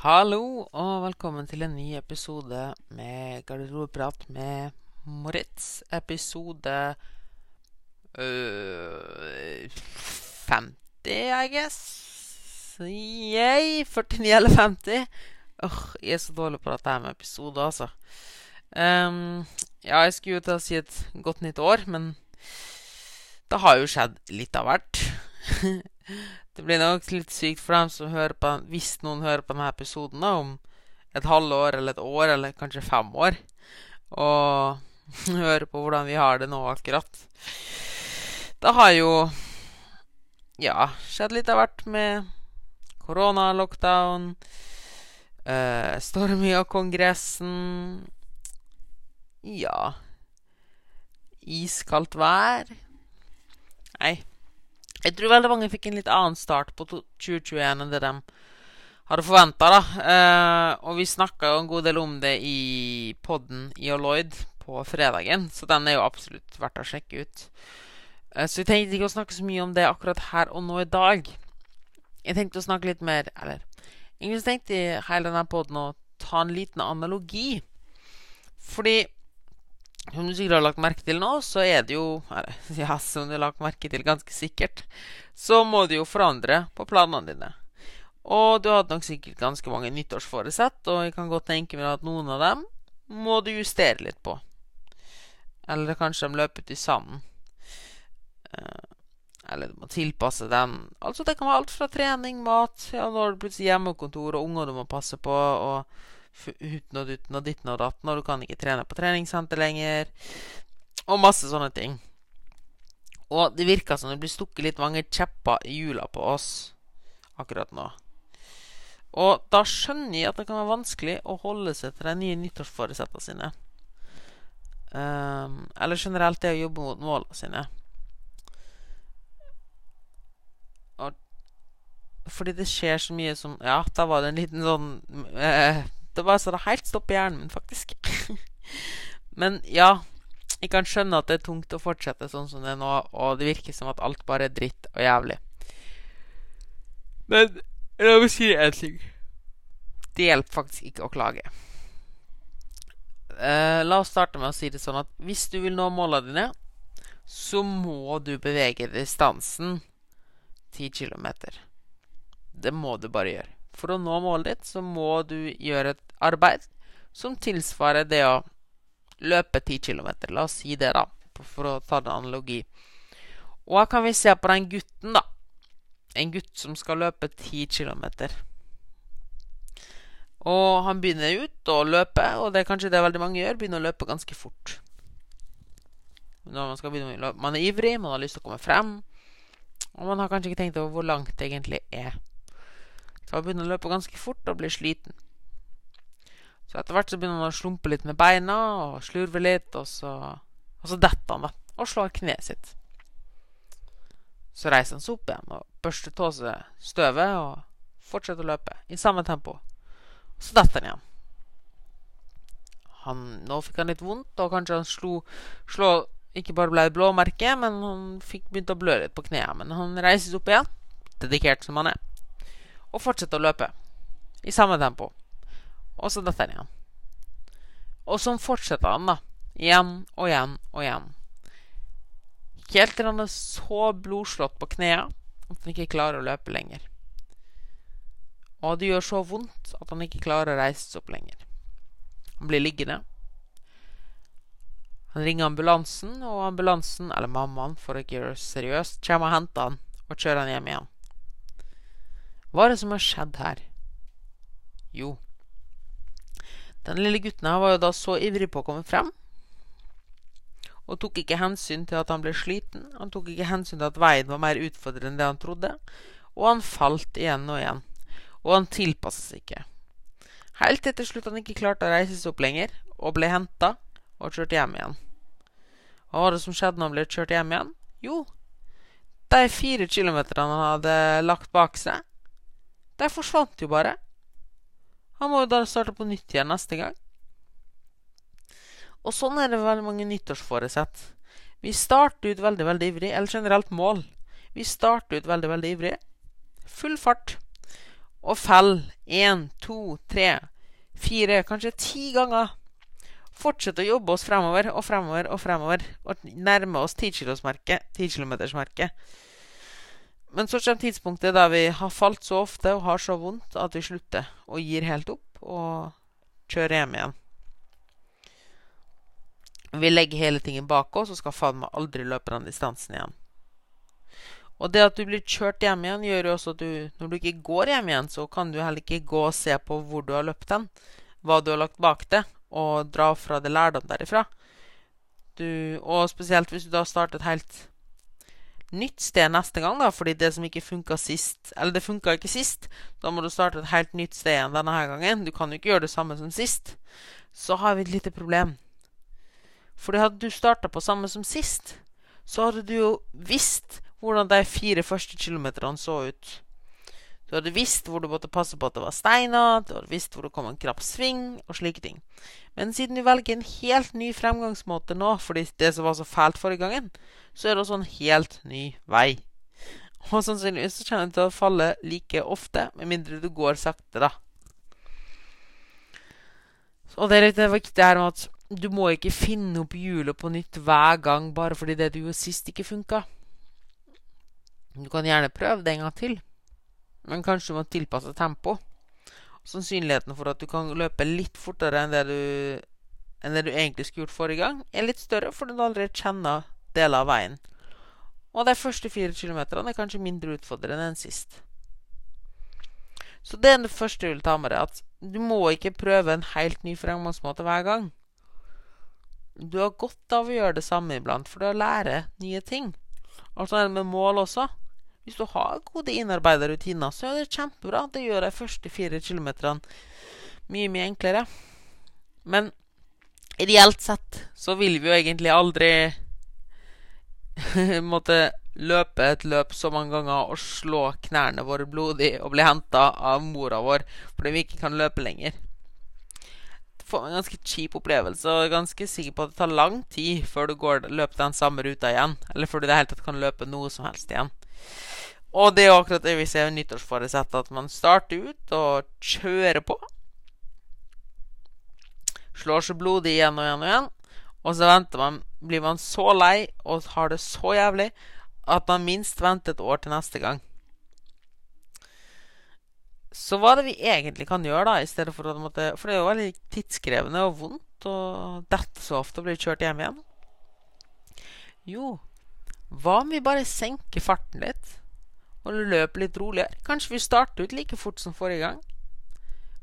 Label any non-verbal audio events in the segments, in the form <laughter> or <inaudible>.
Hallo og velkommen til en ny episode med Garderobeprat med Moritz. Episode øh, 50, I guess. Yay! 49 eller 50. Åh, jeg er så dårlig på dette her med episoder, altså. Um, ja, jeg skulle jo til å si et godt nytt år, men det har jo skjedd litt av hvert. <laughs> Det blir nok litt sykt for dem som hører på hvis noen hører på denne episoden da, om et halvår eller et år eller kanskje fem år, og <laughs> hører på hvordan vi har det nå akkurat. Det har jo ja, skjedd litt av hvert med korona, lockdown, storm storming av Kongressen Ja Iskaldt vær. Nei, jeg tror veldig mange fikk en litt annen start på 2021 enn det de hadde forventa. Eh, og vi snakka jo en god del om det i podden i Oloid på fredagen, så den er jo absolutt verdt å sjekke ut. Eh, så jeg tenkte ikke å snakke så mye om det akkurat her og nå i dag. Jeg tenkte å snakke litt mer Eller egentlig tenkte jeg hele denne poden å ta en liten analogi. Fordi som du sikkert har lagt merke til nå, så er det jo <laughs> Ja, som du har lagt merke til ganske sikkert, så må du jo forandre på planene dine. Og du hadde nok sikkert ganske mange nyttårsforesett, og jeg kan godt tenke meg at noen av dem må du justere litt på. Eller kanskje de løper ut i sanden. Eh, eller du må tilpasse den. Altså, det kan være alt fra trening, mat Ja, når du plutselig hjemmekontor og unger du må passe på, og uten og uten og ditten og datten, og du kan ikke trene på treningssenter lenger. Og masse sånne ting. Og det virker som det blir stukket litt mange kjepper i hjula på oss akkurat nå. Og da skjønner jeg at det kan være vanskelig å holde seg til de nye nyttårsforesettene sine. Um, eller generelt det å jobbe mot målene sine. Og fordi det skjer så mye som Ja, da var det en liten sånn eh, det var så det helt stopper hjernen min, faktisk. <laughs> Men ja, jeg kan skjønne at det er tungt å fortsette sånn som det er nå, og det virker som at alt bare er dritt og jævlig. Men la meg si én ting. Det hjelper faktisk ikke å klage. Uh, la oss starte med å si det sånn at hvis du vil nå målene dine, så må du bevege distansen 10 km. Det må du bare gjøre. For å nå målet ditt så må du gjøre et arbeid som tilsvarer det å løpe 10 km. La oss si det, da, for å ta en analogi. Og her kan vi se på den gutten, da. En gutt som skal løpe 10 km. Og han begynner ut å løpe, og det er kanskje det veldig mange gjør. Begynner å løpe ganske fort. Når man, begynne man er ivrig, man har lyst til å komme frem. Og man har kanskje ikke tenkt over hvor langt det egentlig er. Så han begynner å løpe ganske fort og blir sliten. Så etter hvert så begynner han å slumpe litt med beina og slurve litt, og så, og så detter han, da, og slår kneet sitt. Så reiser han seg opp igjen og børster av seg støvet og fortsetter å løpe i samme tempo. Og så detter han igjen. Han, nå fikk han litt vondt, og kanskje han slo, slå, Ikke bare ble det blåmerke, men han fikk begynt å blø litt på kneet. Men han reises opp igjen, dedikert som han er, og fortsette å løpe i samme tempo. Og så detter han igjen. Og sånn fortsetter han, da. Igjen og igjen og igjen. Helt til han er så blodslått på knærne at han ikke klarer å løpe lenger. Og det gjør så vondt at han ikke klarer å reise seg opp lenger. Han blir liggende. Han ringer ambulansen, og ambulansen, eller mammaen, for å gjøre det seriøst, kommer og henter han og kjører han hjem igjen. Hva er det som har skjedd her? Jo, den lille gutten her var jo da så ivrig på å komme frem, og tok ikke hensyn til at han ble sliten. Han tok ikke hensyn til at veien var mer utfordrende enn det han trodde, og han falt igjen og igjen. Og han tilpasset seg ikke. Helt til til slutt han ikke klarte å reise seg opp lenger, og ble henta og kjørt hjem igjen. Hva var det som skjedde når han ble kjørt hjem igjen? Jo, de fire kilometerne han hadde lagt bak seg, de forsvant jo bare. Han må jo da starte på nytt igjen neste gang. Og sånn er det veldig mange nyttårsforesett. Vi starter ut veldig, veldig ivrig, eller generelt mål. Vi starter ut veldig, veldig ivrig. Full fart. Og fell én, to, tre, fire, kanskje ti ganger. Fortsett å jobbe oss fremover og fremover og fremover og nærme oss 10-kilometersmerket. Men så kommer tidspunktet da vi har falt så ofte og har så vondt at vi slutter og gir helt opp og kjører hjem igjen. Vi legger hele tingen bak oss og skal faen meg aldri løpe den distansen igjen. Og det at du blir kjørt hjem igjen, gjør jo også at du, når du ikke går hjem igjen, så kan du heller ikke gå og se på hvor du har løpt den, hva du har lagt bak det, og dra fra det lærdom derifra. Du, og spesielt hvis du da starter et helt nytt sted neste gang, da, fordi det som ikke funka sist Eller det funka ikke sist. Da må du starte et helt nytt sted igjen denne gangen. Du kan jo ikke gjøre det samme som sist. Så har vi et lite problem. Fordi hadde du starta på samme som sist, så hadde du jo visst hvordan de fire første kilometerne så ut. Du hadde visst hvor du måtte passe på at det var steiner, du hadde visst hvor det kom en krapp sving, og slike ting. Men siden du velger en helt ny fremgangsmåte nå, fordi det som var så fælt forrige gangen, så er det også en helt ny vei. Og sannsynligvis så kommer du til å falle like ofte, med mindre du går sakte, da. Og det er litt viktig her med at du må ikke finne opp hjulet på nytt hver gang bare fordi det du gjorde sist, ikke funka. Du kan gjerne prøve det en gang til, men kanskje du må tilpasse tempo. Sannsynligheten for at du kan løpe litt fortere enn det du, enn det du egentlig skulle gjort forrige gang, er litt større fordi du allerede kjenner deler av veien. Og de første fire kilometerne er kanskje mindre utfordrende enn sist. Så det er det første jeg vil ta med deg, at du må ikke prøve en helt ny fremgangsmåte hver gang. Du har godt av å gjøre det samme iblant, for du har lært nye ting. Altså det med mål også. Hvis du har gode innarbeida rutiner, så er det kjempebra. Det gjør de første fire kilometerne mye, mye enklere. Men ideelt sett så vil vi jo egentlig aldri <laughs> måtte løpe et løp så mange ganger og slå knærne våre blodig og bli henta av mora vår fordi vi ikke kan løpe lenger får en ganske kjip opplevelse og er ganske sikker på at det tar lang tid før du går løper den samme ruta igjen. Eller før du i det hele tatt kan løpe noe som helst igjen. Og det er akkurat det vi ser i nyttårsforesett, at man starter ut og kjører på. Slår seg blodig igjen og igjen og igjen. Og så man, blir man så lei og har det så jævlig at man minst venter et år til neste gang. Så hva er det vi egentlig kan gjøre, da, i stedet for å måtte For det er jo veldig tidskrevende og vondt å dette så ofte og bli kjørt hjem igjen. Jo, hva om vi bare senker farten litt og løper litt roligere? Kanskje vi starter ut like fort som forrige gang,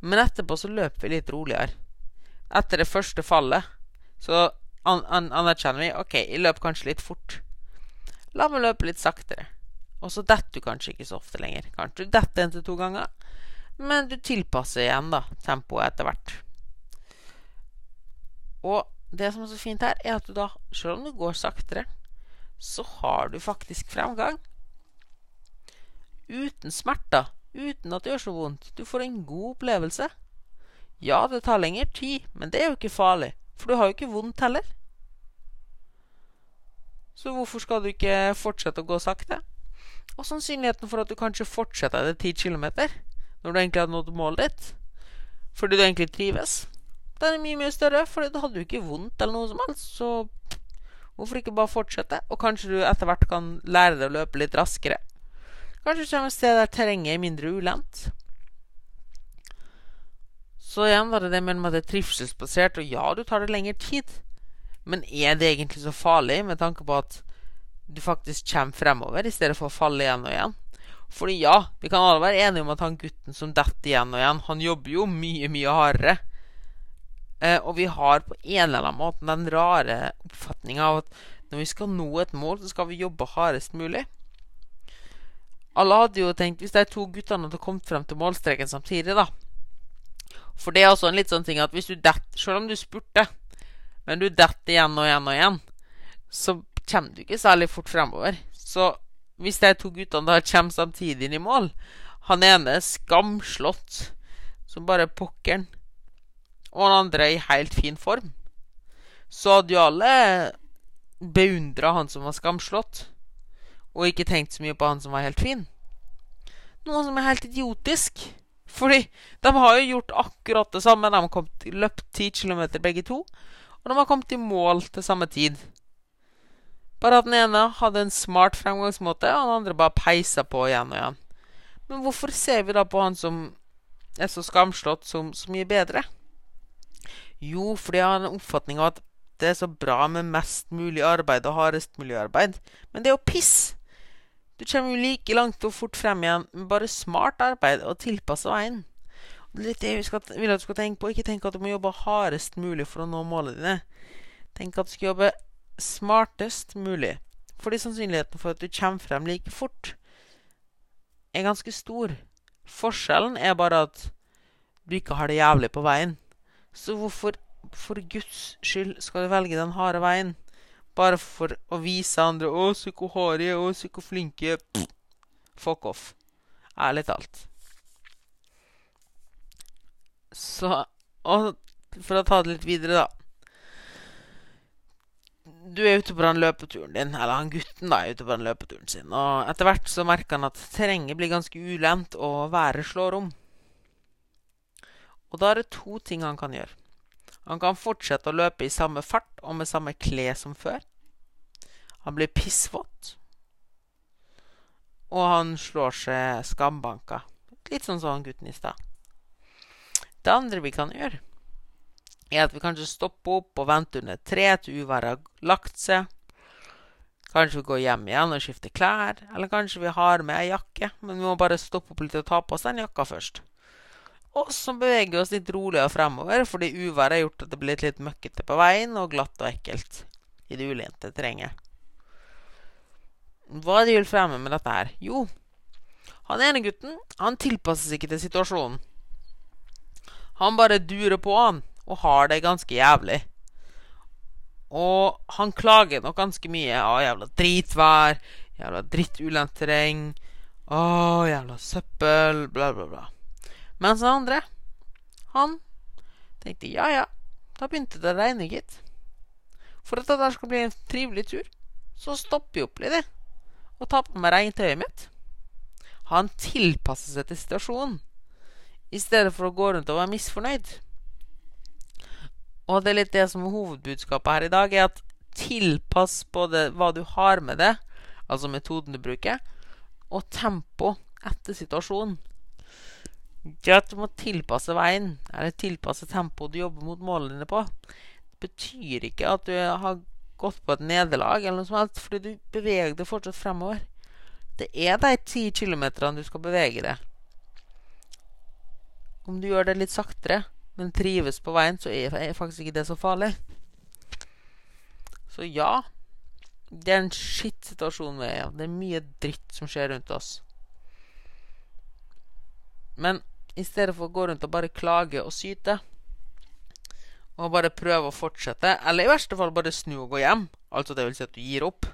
men etterpå så løper vi litt roligere. Etter det første fallet så an an anerkjenner vi OK, jeg løp kanskje litt fort. La meg løpe litt saktere. Og så detter du kanskje ikke så ofte lenger. Kanskje du detter en til to ganger. Men du tilpasser igjen da tempoet etter hvert. Og det som er så fint her, er at du da, selv om du går saktere, så har du faktisk fremgang. Uten smerter, uten at det gjør så vondt. Du får en god opplevelse. Ja, det tar lengre tid, men det er jo ikke farlig, for du har jo ikke vondt heller. Så hvorfor skal du ikke fortsette å gå sakte? Og sannsynligheten for at du kanskje fortsetter Etter 10 km, når du egentlig hadde nådd målet ditt, fordi du egentlig trives, den er mye, mye større, for da hadde du ikke vondt eller noe som helst. Så hvorfor ikke bare fortsette? Og kanskje du etter hvert kan lære deg å løpe litt raskere. Kanskje kommer et sted der terrenget er mindre ulendt. Så igjen var det det med at det er trivselsbasert, og ja, du tar det lengre tid. Men er det egentlig så farlig, med tanke på at du faktisk kommer fremover, i stedet for å falle igjen og igjen? Fordi ja, vi kan alle være enige om at han gutten som detter igjen og igjen, han jobber jo mye, mye hardere. Eh, og vi har på en eller annen måte den rare oppfatninga av at når vi skal nå et mål, så skal vi jobbe hardest mulig. Alle hadde jo tenkt Hvis de to guttene hadde kommet frem til målstreken samtidig, da For det er også en litt sånn ting at hvis du detter Selv om du spurter, men du detter igjen og igjen og igjen, så kommer du ikke særlig fort fremover. Så hvis de to guttene da kommer samtidig inn i mål Han ene er skamslått som bare pokkeren, og han andre er i helt fin form. Så hadde jo alle beundra han som var skamslått, og ikke tenkt så mye på han som var helt fin. Noe som er helt idiotisk, Fordi de har jo gjort akkurat det samme. De har løpt 10 km begge to. Og de har kommet i mål til samme tid. Bare at den ene hadde en smart fremgangsmåte, og den andre bare peisa på igjen og igjen. Men hvorfor ser vi da på han som er så skamslått, som så mye bedre? Jo, fordi jeg har en oppfatning av at det er så bra med mest mulig arbeid og hardest mulig arbeid. Men det er jo piss! Du kommer jo like langt og fort frem igjen med bare smart arbeid og tilpassa veien. Det er litt det vi vil at du skal tenke på. Ikke tenk at du må jobbe hardest mulig for å nå målene dine. Tenk at du skal jobbe smartest mulig. Fordi sannsynligheten for at du kommer frem like fort, er ganske stor. Forskjellen er bare at du ikke har det jævlig på veien. Så hvorfor for Guds skyld skal du velge den harde veien? Bare for å vise andre 'Å, se hvor harde. Å, se hvor flinke'. Fuck off. Ærlig talt. Så Og for å ta det litt videre, da. Du er ute på den løpeturen din, eller han gutten da er ute på den løpeturen sin, og etter hvert så merker han at terrenget blir ganske ulendt, og været slår om. Og da er det to ting han kan gjøre. Han kan fortsette å løpe i samme fart og med samme klær som før. Han blir pissvåt. Og han slår seg skambanka. Litt sånn som gutten i stad. Det andre vi kan gjøre, er at vi kanskje stopper opp og venter under tre til uværet har lagt seg. Kanskje vi går hjem igjen og skifter klær. Eller kanskje vi har med ei jakke, men vi må bare stoppe opp litt og ta på oss den jakka først. Og så beveger vi oss litt roligere fremover, fordi uværet har gjort at det blir litt møkkete på veien og glatt og ekkelt i det ulente terrenget. Hva er det de vil fremme med dette her? Jo, han ene gutten han tilpasser seg ikke til situasjonen. Han bare durer på, han, og har det ganske jævlig. Og han klager nok ganske mye. 'Å, jævla dritvær. Jævla drittulendt terreng. Å, jævla søppel.' Bla, bla, bla. Mens den andre, han tenkte ja, ja, da begynte det å regne, gitt. For at dette skal bli en trivelig tur, så stopper jeg opp litt og tar på meg regntøyet mitt. Han tilpasser seg til situasjonen, i stedet for å gå rundt og være misfornøyd. Og det er litt det som er hovedbudskapet her i dag, er at tilpass både hva du har med det, altså metoden du bruker, og tempo etter situasjonen. Det at du må tilpasse veien, eller tilpasse tempoet du jobber mot målene dine på, det betyr ikke at du har gått på et nederlag, eller noe som helst, fordi du beveger deg fortsatt fremover. Det er de ti kilometerne du skal bevege deg. Om du gjør det litt saktere, men trives på veien, så er faktisk ikke det så farlig. Så ja, det er en skitt-situasjon vi er i. Det er mye dritt som skjer rundt oss. Men i stedet for å gå rundt og bare klage og syte. Og bare prøve å fortsette, eller i verste fall bare snu og gå hjem, altså det vil si at du gir opp,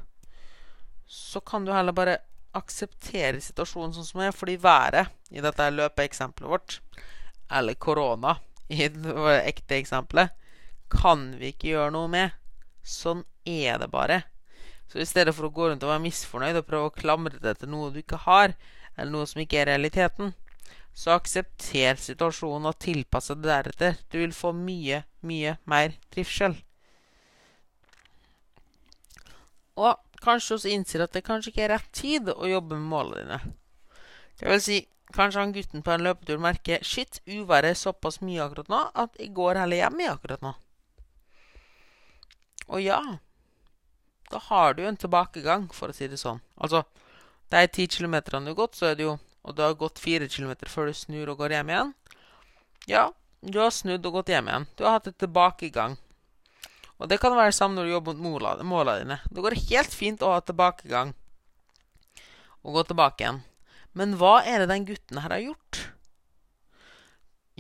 så kan du heller bare akseptere situasjonen sånn som den er, fordi været i dette løpeeksempelet vårt, eller korona i det ekte eksempelet, kan vi ikke gjøre noe med. Sånn er det bare. Så i stedet for å gå rundt og være misfornøyd og prøve å klamre deg til noe du ikke har, eller noe som ikke er realiteten, så aksepter situasjonen og tilpass deg deretter. Du vil få mye, mye mer trivsel. Og kanskje også innser at det kanskje ikke er rett tid å jobbe med målene dine. Det vil si, kanskje han gutten på en løpetur merker shit, uværet er såpass mye akkurat nå at jeg går heller hjem i akkurat nå. Og ja, da har du en tilbakegang, for å si det sånn. Altså, de ti kilometerne du har gått, så er det jo og du har gått fire kilometer før du snur og går hjem igjen, ja, du har snudd og gått hjem igjen. Du har hatt et tilbakegang. Og det kan være samme når du jobber mot målene dine. Det går helt fint å ha tilbakegang og gå tilbake igjen. Men hva er det den gutten her har gjort?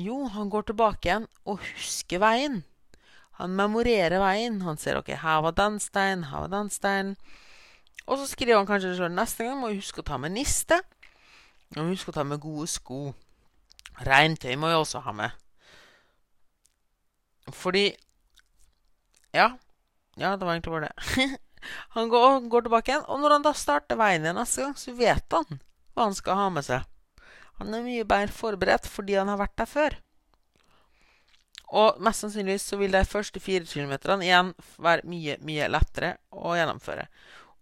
Jo, han går tilbake igjen og husker veien. Han memorerer veien. Han ser ok, her var den steinen, her var den steinen. Og så skriver han kanskje sjøl neste gang må jeg huske å ta med niste. Og husk å ta med gode sko. Regntøy må vi også ha med. Fordi Ja. Ja, det var egentlig bare det. <laughs> han går, går, tilbake igjen, og når han da starter veien igjen neste gang, så vet han hva han skal ha med seg. Han er mye bedre forberedt fordi han har vært der før. Og mest sannsynligvis så vil de første fire kilometerne igjen være mye, mye lettere å gjennomføre.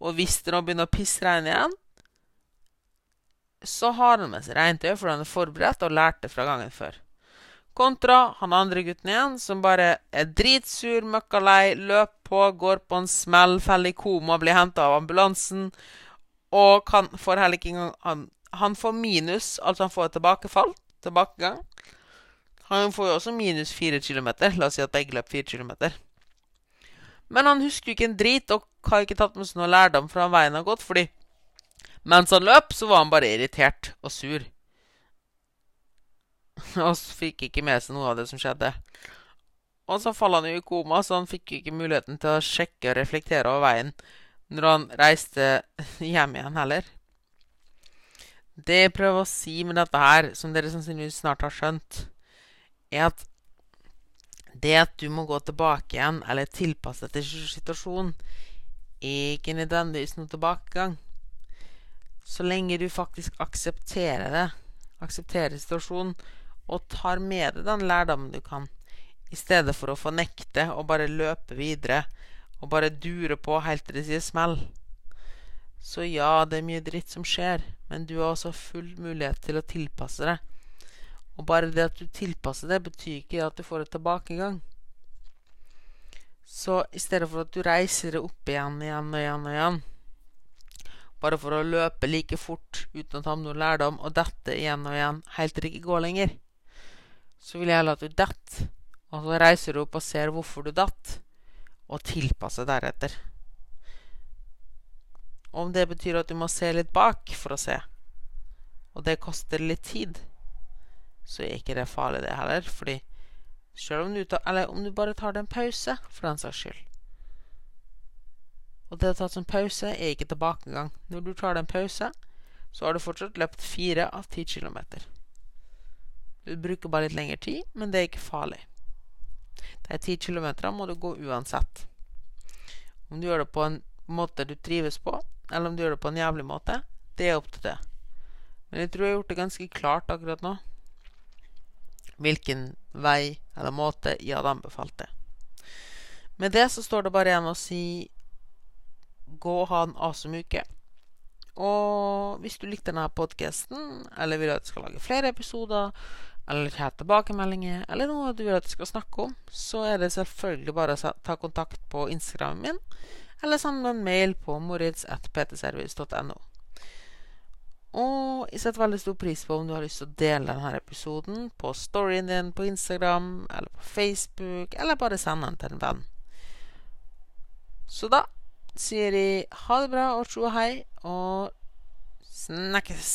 Og hvis det nå begynner å pissregne igjen, så har han med seg regntøy, for han er forberedt og lærte fra gangen før. Kontra han andre gutten igjen, som bare er dritsur, møkkalei, løp på, går på en smell, faller i koma, blir henta av ambulansen, og kan, får heller ikke engang han, han får minus, altså han får tilbakefall, tilbakegang. Han får jo også minus fire kilometer. La oss si at begge løp fire kilometer. Men han husker jo ikke en drit og har ikke tatt med seg noe lærdom fra veien har gått, fordi mens han løp, så var han bare irritert og sur. <laughs> og så fikk ikke med seg noe av det som skjedde. Og så falt han jo i koma, så han fikk jo ikke muligheten til å sjekke og reflektere over veien når han reiste <laughs> hjem igjen heller. Det jeg prøver å si med dette her, som dere sannsynligvis snart har skjønt, er at det at du må gå tilbake igjen, eller tilpasse deg til situasjonen, er ikke nødvendigvis noe tilbakegang. Så lenge du faktisk aksepterer det, aksepterer situasjonen, og tar med deg den lærdommen du kan, i stedet for å fornekte og bare løpe videre og bare dure på helt til det sier smell. Så ja, det er mye dritt som skjer, men du har også full mulighet til å tilpasse deg og bare det at du tilpasser det, betyr ikke at du får et tilbakegang. Så i stedet for at du reiser det opp igjen, igjen og igjen og igjen, bare for å løpe like fort uten å ta noe lærdom, og dette igjen og igjen helt til det ikke går lenger, så vil jeg heller at du detter, og så reiser du opp og ser hvorfor du datt, og tilpasser deretter. Om det betyr at du må se litt bak for å se, og det koster litt tid, så er ikke det farlig, det heller. Fordi selv om du, tar, eller om du bare tar deg en pause, for den saks skyld Og det å ta en pause er ikke tilbakegang. Når du tar deg en pause, så har du fortsatt løpt fire av ti kilometer. Du bruker bare litt lengre tid, men det er ikke farlig. De ti kilometerne må du gå uansett. Om du gjør det på en måte du trives på, eller om du gjør det på en jævlig måte, det er opp til det. Men jeg tror jeg har gjort det ganske klart akkurat nå hvilken vei eller måte jeg hadde anbefalt det. Med det så står det bare igjen å si gå og ha en awesome uke. Og hvis du likte denne podkasten, eller vil at jeg skal lage flere episoder, eller ha tilbakemeldinger, eller noe du vil at jeg skal snakke om, så er det selvfølgelig bare å ta kontakt på Instagramen min, eller send en mail på moritz.ptservice.no. Og jeg setter veldig stor pris på om du har lyst til å dele denne episoden på storyen din på Instagram eller på Facebook, eller bare sende den til en venn. Så da sier de ha det bra og tjo hei, og snakkes.